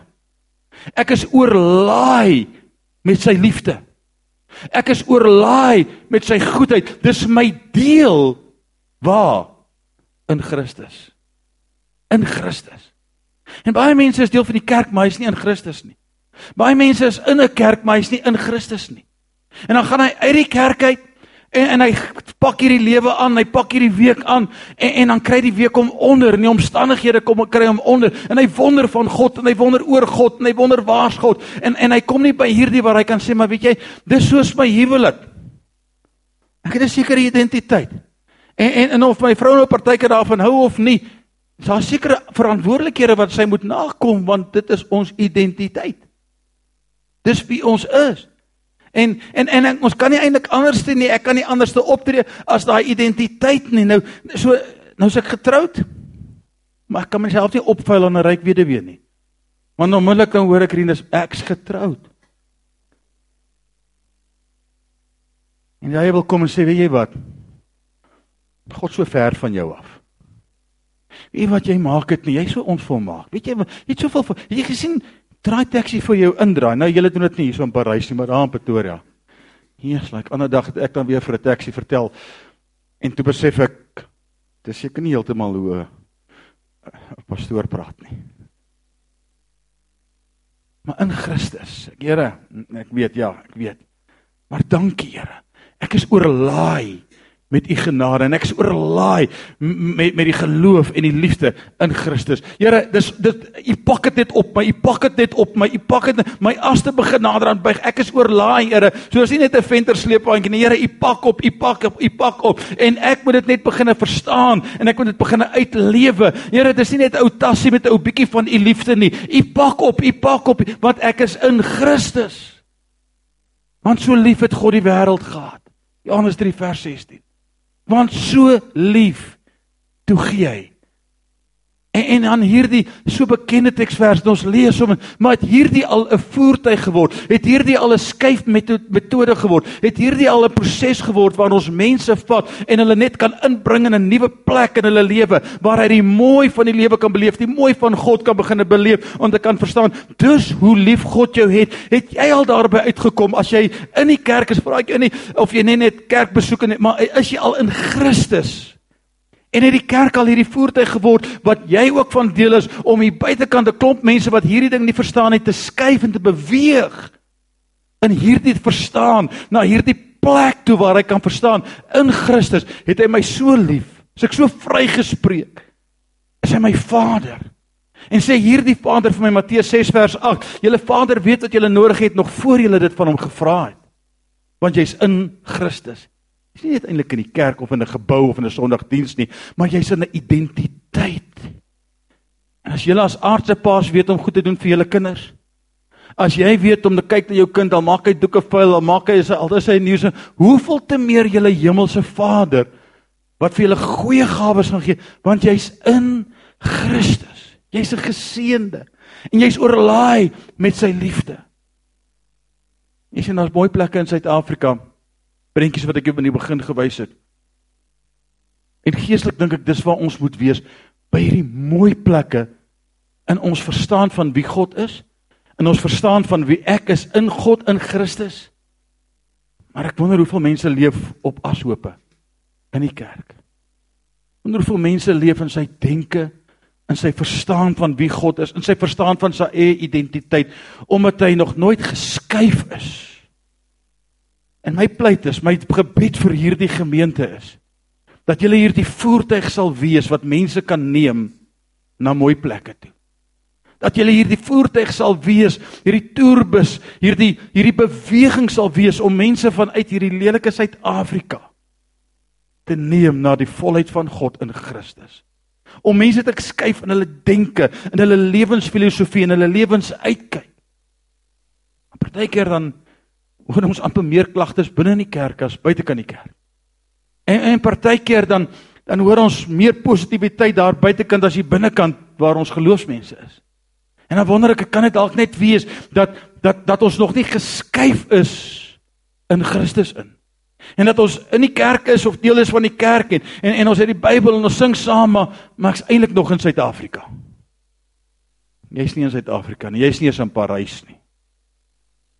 Ek is oorlaai met sy liefde. Ek is oorlaai met sy goedheid. Dis my deel waar? In Christus. In Christus. En baie mense is deel van die kerk maar hy's nie in Christus nie. Baie mense is in 'n kerk maar hy's nie in Christus nie. En dan gaan hy uit die kerk uit En en hy pak hierdie lewe aan, hy pak hierdie week aan en en dan kry die week hom onder, in die omstandighede kom kry hom onder en hy wonder van God en hy wonder oor God en hy wonder waar's God en en hy kom nie by hierdie waar hy kan sê maar weet jy, dis soos my huwelik. Ek het 'n sekere identiteit. En en en of my vrou nou partykeer daarvan hou of nie, daar sekere verantwoordelikhede wat sy moet nakom want dit is ons identiteit. Dis wie ons is. En en en ons kan nie eintlik anders doen nie. Ek kan nie anders te optree as daai identiteit nie. Nou so nou is ek getroud. Maar ek kan myself nie opvuil aan 'n ryk weduwee nie. Want onmiddellik dan hoor ek Rinus ek's getroud. En jy wil kom en sê, weet jy wat? God so ver van jou af. Wie wat jy maak dit nie, jy's so onvolmaak. Weet jy, jy het soveel het jy gesien draai taxi vir jou indraai. Nou julle doen dit nie hier so in Parys nie, maar daar in Pretoria. Hier's like ander dag het ek dan weer vir 'n taxi vertel en toe besef ek dis seker nie heeltemal hoe 'n pastoor praat nie. Maar in Christus, Here, ek weet ja, ek weet. Maar dankie Here. Ek is oorlaai met u genade en ek is oorlaai met met die geloof en die liefde in Christus. Here, dis dit u pak dit net op, my u pak dit net op, my u pak dit my aste begin nader aan buig. Ek is oorlaai, Here. So is nie net 'n venter sleepwaandjie nie. Here, u pak op, u pak op, u pak op en ek moet dit net begine verstaan en ek moet dit begine uitlewe. Here, dis nie net 'n ou tassie met 'n ou bietjie van u liefde nie. U pak op, u pak op want ek is in Christus. Want so lief het God die wêreld gehad. Johannes 3 vers 16 want so lief toe gee hy En en dan hierdie so bekende teksvers wat ons lees om maar het hierdie al 'n voertuig geword. Het hierdie al 'n skuif metode geword. Het hierdie al 'n proses geword waar ons mense vat en hulle net kan inbring in 'n nuwe plek in hulle lewe waar hy die mooi van die lewe kan beleef, die mooi van God kan begin beleef om te kan verstaan. Dus hoe lief God jou het, het jy al daarby uitgekom as jy in die kerk is, vra ek in die of jy net net kerk besoek en maar is jy al in Christus? En het die kerk al hierdie voertuig geword wat jy ook van deel is om hier buitekant 'n klomp mense wat hierdie ding nie verstaan het te skuif en te beweeg in hierdie verstaan na hierdie plek toe waar hy kan verstaan in Christus het hy my so lief. As ek so vrygespreek is hy my Vader. En sê hierdie Vader vir my Matteus 6 vers 8, julle Vader weet wat julle nodig het nog voor julle dit van hom gevra het. Want jy's in Christus. Jy's nie net eintlik in die kerk of in 'n gebou of in 'n Sondagdiens nie, maar jy's in 'n identiteit. En as jy as aardse paas weet om goed te doen vir julle kinders, as jy weet om te kyk na jou kind, dan maak hy doeke vuil, dan maak hy sy altyd sy nuus, hoeveel te meer julle hemelse Vader wat vir julle goeie gawes gaan gee, want jy's in Christus. Jy's 'n geseënde en jy's oorlaai met sy liefde. Jy sien daar's mooi plekke in Suid-Afrika prentjies wat ek jou in die begin gewys het. En geestelik dink ek dis waar ons moet wees by hierdie mooi plekke in ons verstaan van wie God is, in ons verstaan van wie ek is in God in Christus. Maar ek wonder hoeveel mense leef op ashope in die kerk. Wonder hoeveel mense leef in sy denke in sy verstaan van wie God is, in sy verstaan van sy eie identiteit omdat hy nog nooit geskuif is En my pleit is, my gebed vir hierdie gemeente is dat julle hierdie voertuig sal wees wat mense kan neem na mooi plekke toe. Dat julle hierdie voertuig sal wees, hierdie toerbus, hierdie hierdie beweging sal wees om mense vanuit hierdie lelike Suid-Afrika te neem na die volheid van God in Christus. Om mense te skuif in hulle denke, in hulle lewensfilosofie en hulle lewensuitkyk. Partykeer dan hoor ons amper meer klagtes binne in die kerk as buite kan die kerk. En en partykeer dan dan hoor ons meer positiwiteit daar buitekant as hier binnekant waar ons geloofsmense is. En dan wonder ek, kan dit dalk net wees dat dat dat ons nog nie geskuif is in Christus in. En dat ons in die kerk is of deel is van die kerk en en, en ons het die Bybel en ons sing saam maar maar ek's eintlik nog in Suid-Afrika. Jy's nie in Suid-Afrika nie, jy's nie eens in Parys nie.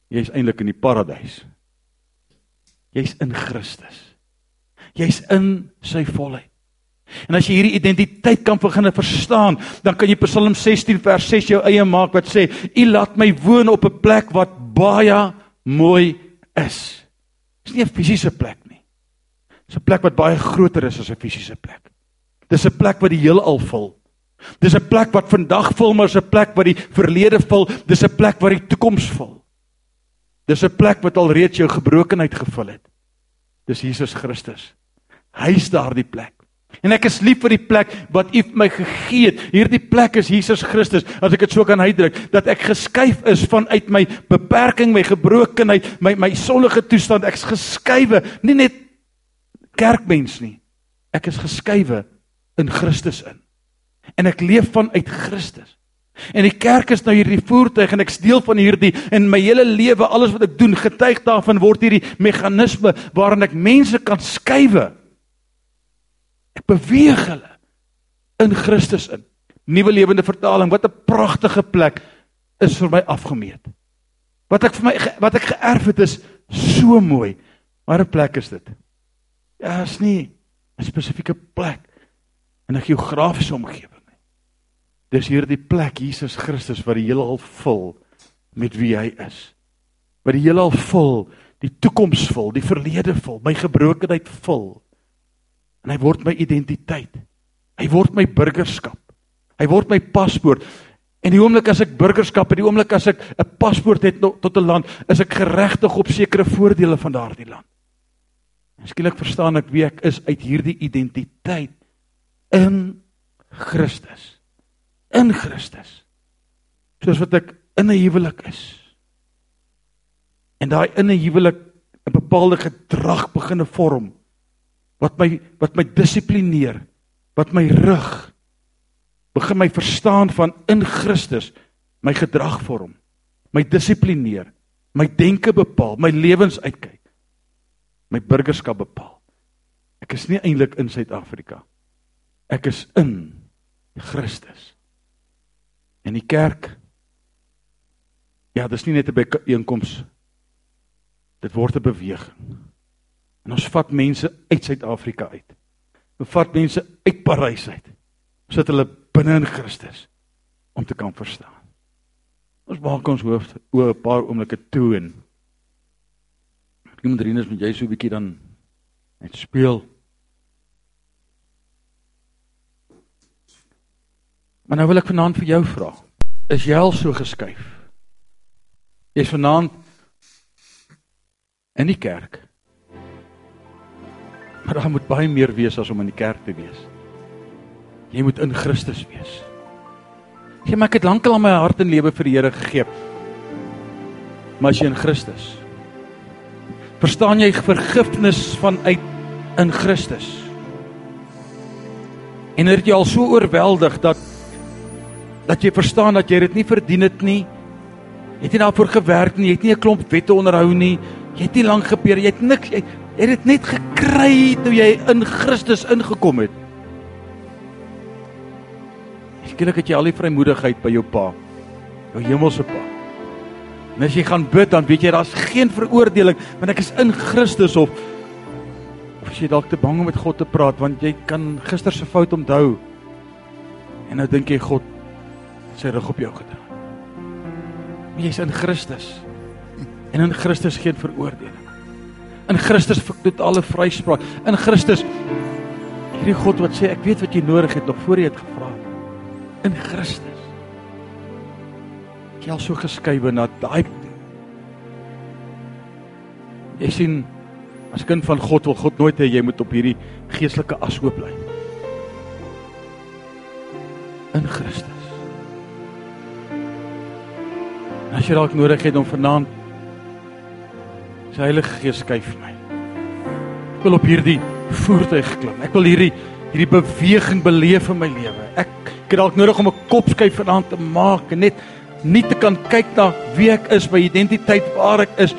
Jy's eintlik in die paradys. Jy's in Christus. Jy's in sy volheid. En as jy hierdie identiteit kan begin verstaan, dan kan jy Psalm 16 vers 6 jou eie maak wat sê: "U laat my woon op 'n plek wat baie mooi is." Dis nie 'n fisiese plek nie. Dis 'n plek wat baie groter is as 'n fisiese plek. Dis 'n plek wat die heelal vul. Dis 'n plek wat vandag vul, maar 'n plek wat die verlede vul. Dis 'n plek wat die toekoms vul. Dis 'n plek wat alreeds jou gebrokenheid gevul het. Dis Jesus Christus. Hy's daardie plek. En ek is lief vir die plek wat U my gegee het. Hierdie plek is Jesus Christus, as ek dit so kan uitdruk, dat ek geskuif is vanuit my beperking, my gebrokenheid, my my sondige toestand. Ek's geskuiwe, nie net kerkmens nie. Ek is geskuiwe in Christus in. En ek leef vanuit Christus. En die kerk is nou hierdie voertuig en ek deel van hierdie en my hele lewe alles wat ek doen getuig daarvan word hierdie meganisme waarin ek mense kan skuwe. Ek beweeg hulle in Christus in. Nuwe lewende vertaling, wat 'n pragtige plek is vir my afgemeet. Wat ek vir my wat ek geërf het is so mooi. Maar 'n plek is dit. Ja, is nie 'n spesifieke plek in 'n geografiese omgewing. Dis hierdie plek Jesus Christus wat die heelal vul met wie hy is. Wat die heelal vul, die toekoms vul, die verlede vul, my gebrokenheid vul. En hy word my identiteit. Hy word my burgerskap. Hy word my paspoort. En die oomblik as ek burgerskap het, die oomblik as ek 'n paspoort het tot 'n land, is ek geregtig op sekere voordele van daardie land. Skielik verstaan ek wie ek is uit hierdie identiteit in Christus in Christus. Soos wat ek in 'n huwelik is. En daai in 'n huwelik 'n bepaalde gedrag begine vorm wat my wat my dissiplineer, wat my rig, begin my verstaan van in Christus my gedrag vorm, my dissiplineer, my denke bepaal, my lewens uitkyk, my burgerskap bepaal. Ek is nie eintlik in Suid-Afrika. Ek is in Christus. En die kerk ja, dis nie net 'n byeenkoms. Dit word 'n beweging. En ons vat mense uit Suid-Afrika uit. Ons vat mense uit Parys uit. Ons sit hulle binne in Christus om te kan verstaan. Ons maak ons hoof o 'n paar oomblikke toe en iemand Rinus met jy so 'n bietjie dan net speel. Maar nou wil ek vanaand vir jou vra. Is jy al so geskuif? Jy's vanaand in die kerk. Maar daar moet baie meer wees as om in die kerk te wees. Jy moet in Christus wees. Jy maak dit lankal aan my hart en lewe vir die Here gegee. Maar as jy in Christus verstaan jy vergifnis vanuit in Christus. En dit jy al so oorweldig dat dat jy verstaan dat jy dit nie verdien het nie. Jy het nie daarvoor gewerk nie, jy het nie 'n klomp wette onderhou nie. Jy het nie lank gebeur, jy het niks jy het dit net gekry toe jy in Christus ingekom het. Skielik het jy al die vrymoedigheid by jou pa, jou hemelse pa. En as jy gaan bid, dan weet jy daar's geen veroordeling, want ek is in Christus of of jy dalk te bang om met God te praat want jy kan gister se fout onthou. En nou dink jy God sy rug op jou gedraai. Jy's in Christus. En in Christus geen veroordeling. In Christus totale vryspraak. In Christus hierdie God wat sê ek weet wat jy nodig het nog voor jy dit gevra het in Christus. Jy al so geskuif na daai Jy sien as kind van God wil God nooit hê jy moet op hierdie geestelike as hoop bly. In Christus. As jy dalk nodig het om vanaand sy Heilige Gees skuif my. Ek wil op hierdie voertuig klim. Ek wil hierdie hierdie beweging beleef in my lewe. Ek Ek het dalk nodig om 'n kopskyf vanaand te maak en net nie te kan kyk na wie ek is, my identiteit waar ek is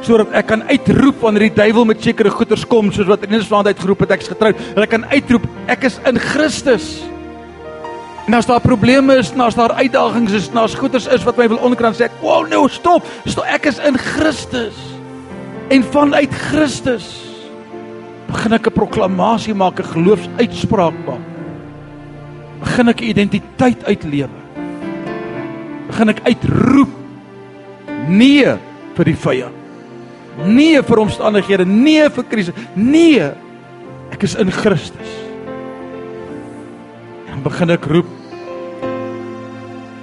sodat ek kan uitroep wanneer die duiwel met sekere goeters kom soos wat Rinus vanaand uitgeroep het ek is getroud ek kan uitroep ek is in Christus. En as daar probleme is, en as daar uitdagings is, en as goeters is wat my wil onderkran sê ek, "Wow, nou stop. Stop, ek is in Christus." En vanuit Christus begin ek 'n proklamasie maak, 'n geloofsuitspraak maak begin ek identiteit uitlewe. Begin ek uitroep nee vir die vyand. Nee vir omstandighede, nee vir krisis. Nee. Ek is in Christus. En begin ek roep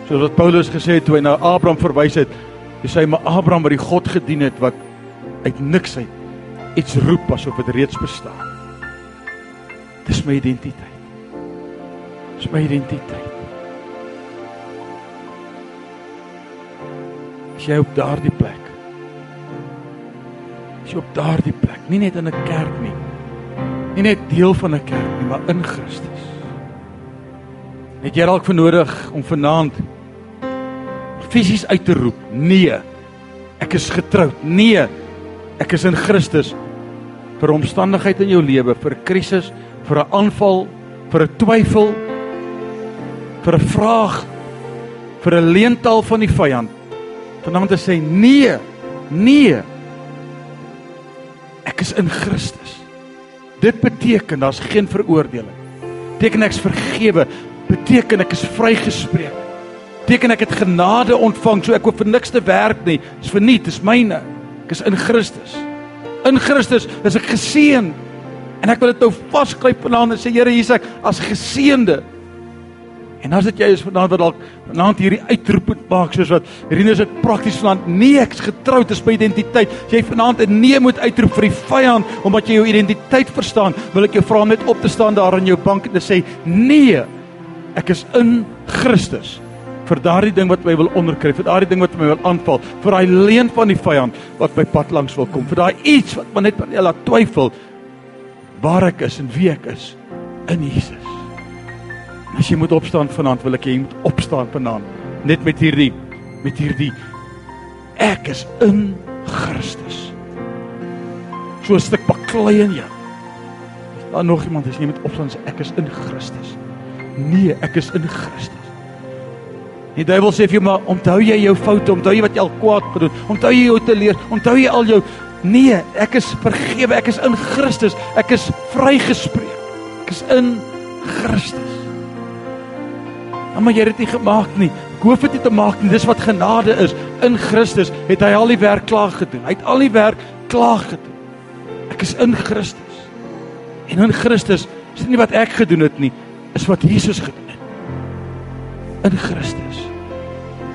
soos wat Paulus gesê het toe hy na Abraham verwys het. Hy sê maar Abraham wat die God gedien het wat uit niks uit iets roep asof dit reeds bestaan. Dis my identiteit. Dis my identiteit. As jy op daardie plek. As jy op daardie plek, nie net in 'n kerk nie. Nie net deel van 'n kerk nie, maar in Christus. Het jy dalk vernodig om vanaand fisies uit te roep? Nee. Ek is getroud. Nee. Ek is in Christus vir omstandigheid in jou lewe, vir 'n krisis, vir 'n aanval, vir 'n twyfel, vir 'n vraag vir 'n leental van die vyand. Vanaand te sê nee, nee. Ek is in Christus. Dit beteken daar's geen veroordeling. Beteken ek's vergewe, beteken ek is vrygespreek. Beteken ek het genade ontvang, so ek hoef vir niks te werk nie. Dis verniet, dis myne. Ek is in Christus. In Christus is ek geseën. En ek wil dit nou vaskryp vanaand en sê Here, hier's ek as geseënde. En as dit jy is vanaand wat dalk vanaand hierdie uitroep moet maak soos wat Rinus dit prakties vanaand nee ek's getroud is my identiteit. As jy vanaand 'n nee moet uitroep vir die vyand omdat jy jou identiteit verstaan, wil ek jou vra om net op te staan daar in jou bank en te sê nee. Ek is in Christus vir daardie ding wat my wil onderkry, vir daardie ding wat my wil aanval, vir daai leuen van die vyand wat my pad langs wil kom, vir daai iets wat my net laat twyfel waar ek is en wie ek is in Jesus. As jy moet opstaan vanaand, wil ek hê jy moet opstaan vanaand net met hierdie met hierdie ek is in Christus. So 'n stuk baklei in jou. Daar nog iemand as jy moet opstaan sê ek is in Christus. Nee, ek is in Christus. Die duiwel sê vir jou maar onthou jy jou foute, onthou jy wat jy al kwaad gedoen, onthou jy jou te leer, onthou jy al jou Nee, ek is vergewe, ek is in Christus, ek is vrygespreek. Ek is in Christus. Maar jy het dit nie gemaak nie. Ek hoef dit nie te maak nie. Dis wat genade is. In Christus het hy al die werk klaar gedoen. Hy het al die werk klaar gedoen. Ek is in Christus. En in Christus is dit nie wat ek gedoen het nie, is wat Jesus gedoen het. In Christus.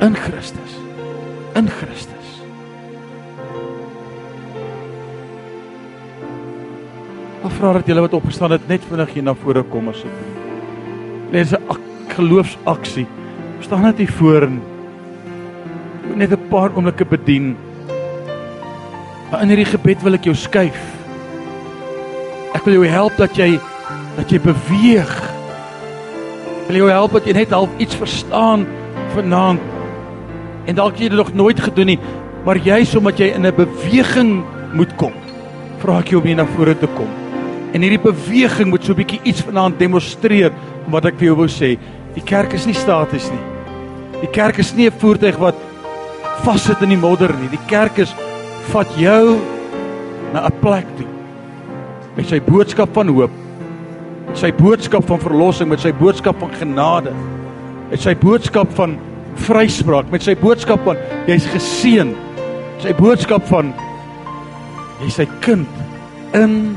In Christus. In Christus. Ek vra dat julle wat opgestaan het net vinnig hier na vore kom asseblief. Dis 'n geloofsaksie. Staan net hier voor en net 'n paar oomblikke bedien. Maar in hierdie gebed wil ek jou skuif. Ek wil jou help dat jy dat jy beweeg. Wil jou help dat jy net half iets verstaan vanaand. En dalk jy dit nog nooit gedoen nie, maar jy omdat jy in 'n beweging moet kom. Vra ek jou om hier na vore te kom. En hierdie beweging moet so 'n bietjie iets vanaand demonstreer wat ek vir jou wou sê. Die kerk is nie staties nie. Die kerk is nie 'n voertuig wat vassit in die modder nie. Die kerk is vat jou na 'n plek toe met sy boodskap van hoop. Met sy boodskap van verlossing, met sy boodskap van genade. Met sy boodskap van vryspraak, met sy boodskap van jy's geseën. Sy boodskap van jy's sy kind in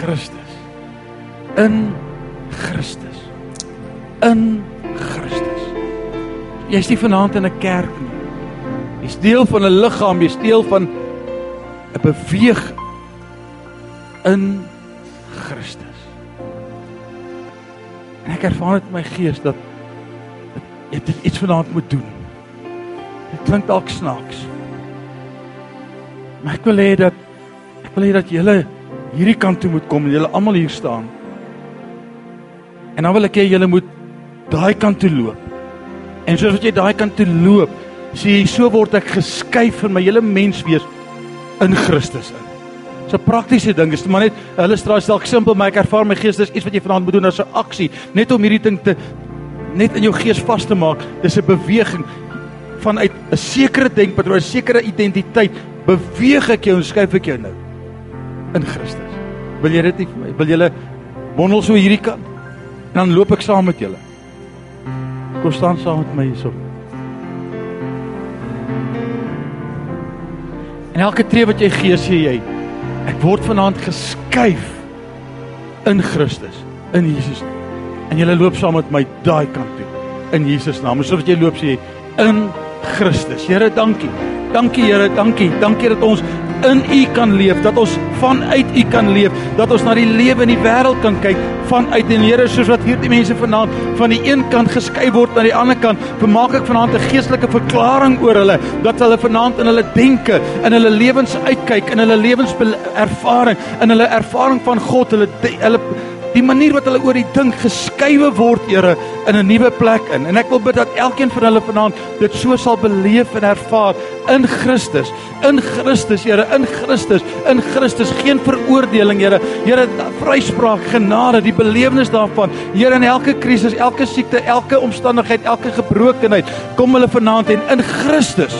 Christus. In Christus. In Christus. Jy's nie vanaand in 'n kerk nie. Jy's deel van 'n liggaam, jy's deel van 'n beweging in Christus. En ek ervaar dit in my gees dat jy dit iets vanaand moet doen. Dit klink dalk snaaks. Maar ek wil hê dat ek wil hê dat julle hierdie kant toe moet kom en julle almal hier staan. En dan wil ek hê julle moet daai kant toe loop. En soos wat jy daai kant toe loop, sê jy so word ek geskuif van my hele menswees in Christus in. 'n praktiese ding, is maar net 'n illustrasie dalk simpel, maar ek ervaar my gees dis iets wat jy vanaand moet doen as 'n aksie, net om hierdie ding te net in jou gees vas te maak. Dis 'n beweging vanuit 'n sekere denkpatroon, 'n sekere identiteit. Beweeg ek jou en skuif ek jou nou in Christus. Wil jy dit nie vir my? Wil julle wondel so hierdie kant? En dan loop ek saam met julle. Kom staan saam met my hierso. En elke tree wat jy gee, sê jy, ek word vanaand geskuif in Christus, in Jesus. En jy loop saam met my daai kant toe in Jesus naam. Soos jy loop sê in Christus. Here, dankie. Dankie Here, dankie. Dankie dat ons in U kan leef, dat ons vanuit U kan leef, dat ons na die lewe in die wêreld kan kyk vanuit die Here soos wat hierdie mense vanaand van die een kant geskei word na die ander kant. Vermaak ek vanaand 'n geestelike verklaring oor hulle dat hulle vanaand in hulle denke, in hulle lewens uitkyk, in hulle lewenservaring, in hulle ervaring van God, hulle hulle die manier wat hulle oor die ding geskuiwe word, Here, in 'n nuwe plek in. En ek wil bid dat elkeen van hulle vanaand dit so sal beleef en ervaar in Christus, in Christus, Here, in Christus, in Christus, geen veroordeling, Here. Here, vryspraak, genade, die belewenis daarvan. Here, in elke krisis, elke siekte, elke omstandigheid, elke gebrokenheid, kom hulle vanaand en in Christus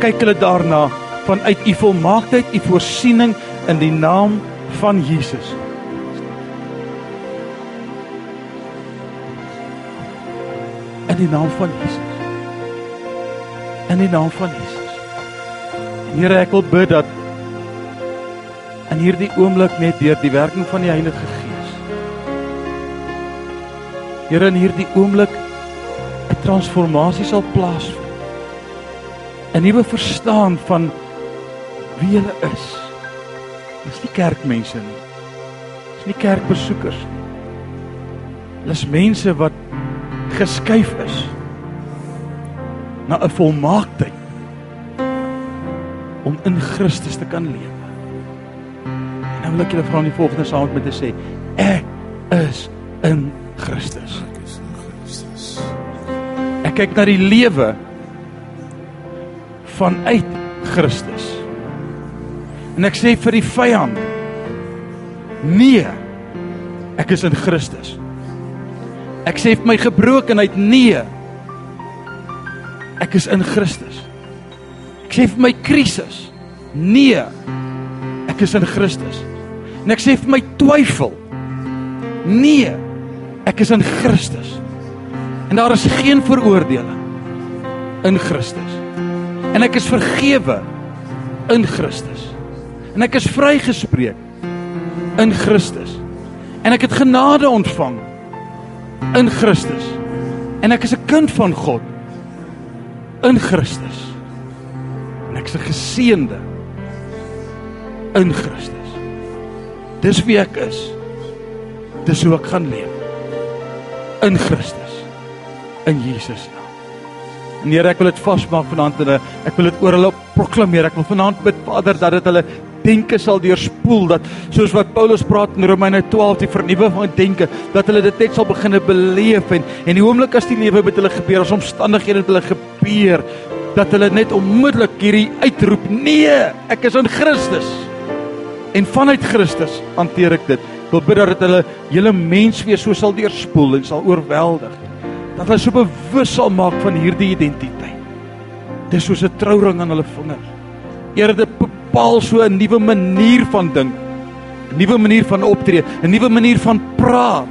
kyk hulle daarna vanuit u volmaaktheid, u voorsiening in die naam van Jesus. In die naam van Jesus. In die naam van Jesus. Here, ek wil bid dat in hierdie oomblik net deur die werking van die Heilige Gees. Here, in hierdie oomblik 'n transformasie sal plaasvind. 'n Nuwe verstaan van wie jy is. Dis nie kerkmense nie. Dis nie kerkbesoekers nie. Dis mense wat geskuif is na 'n volmaaktheid om in Christus te kan lewe. En nou wil ek julle vra om die volgende saam met my te sê: Ek is in Christus. Ek kyk na die lewe vanuit Christus. En ek sê vir die vyand: Nee. Ek is in Christus. Ek sê vir my gebrokenheid: Nee. Ek is in Christus. Ek sê vir my krisis: Nee. Ek is in Christus. En ek sê vir my twyfel: Nee. Ek is in Christus. En daar is geen veroordeling in Christus. En ek is vergewe in Christus. En ek is vrygespreek in Christus. En ek het genade ontvang in Christus. En ek is 'n kind van God in Christus. En ek is 'n geseënde in Christus. Dis wie ek is. Dis hoe ek gaan leef in Christus in Jesus naam. En Here, ek wil dit vasmaak vanaand en ek wil dit oor hulle proklameer. Ek wil vanaand bid Vader dat dit hulle denke sal deurspoel dat soos wat Paulus praat in Romeine 12 die vernuwe van denke dat hulle dit net sal begine beleef en en die oomblik as die lewe met hulle gebeur as omstandighede met hulle gebeur dat hulle net onmiddellik hierdie uitroep nee ek is in Christus en vanuit Christus hanteer ek dit wil bid dat hulle hele mens weer so sal deurspoel en sal oorweldig dat hulle so bewus sal maak van hierdie identiteit. Dis soos 'n trouring aan hulle vinger. Dit bepaal so 'n nuwe manier van dink, 'n nuwe manier van optree, 'n nuwe manier van praat.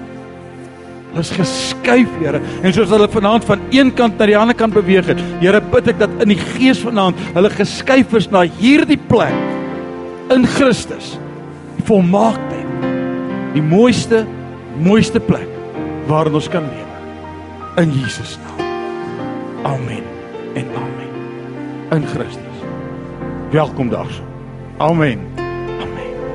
Hulle is geskuif, Here, en soos hulle vanaand van een kant na die ander kant beweeg het, Here bid ek dat in die gees vanaand hulle geskuif is na hierdie plek in Christus. Die volmaaktheid. Die mooiste, mooiste plek waarin ons kan leef in Jesus naam. Amen en amen. In Christus. Welkom daarso. Amen.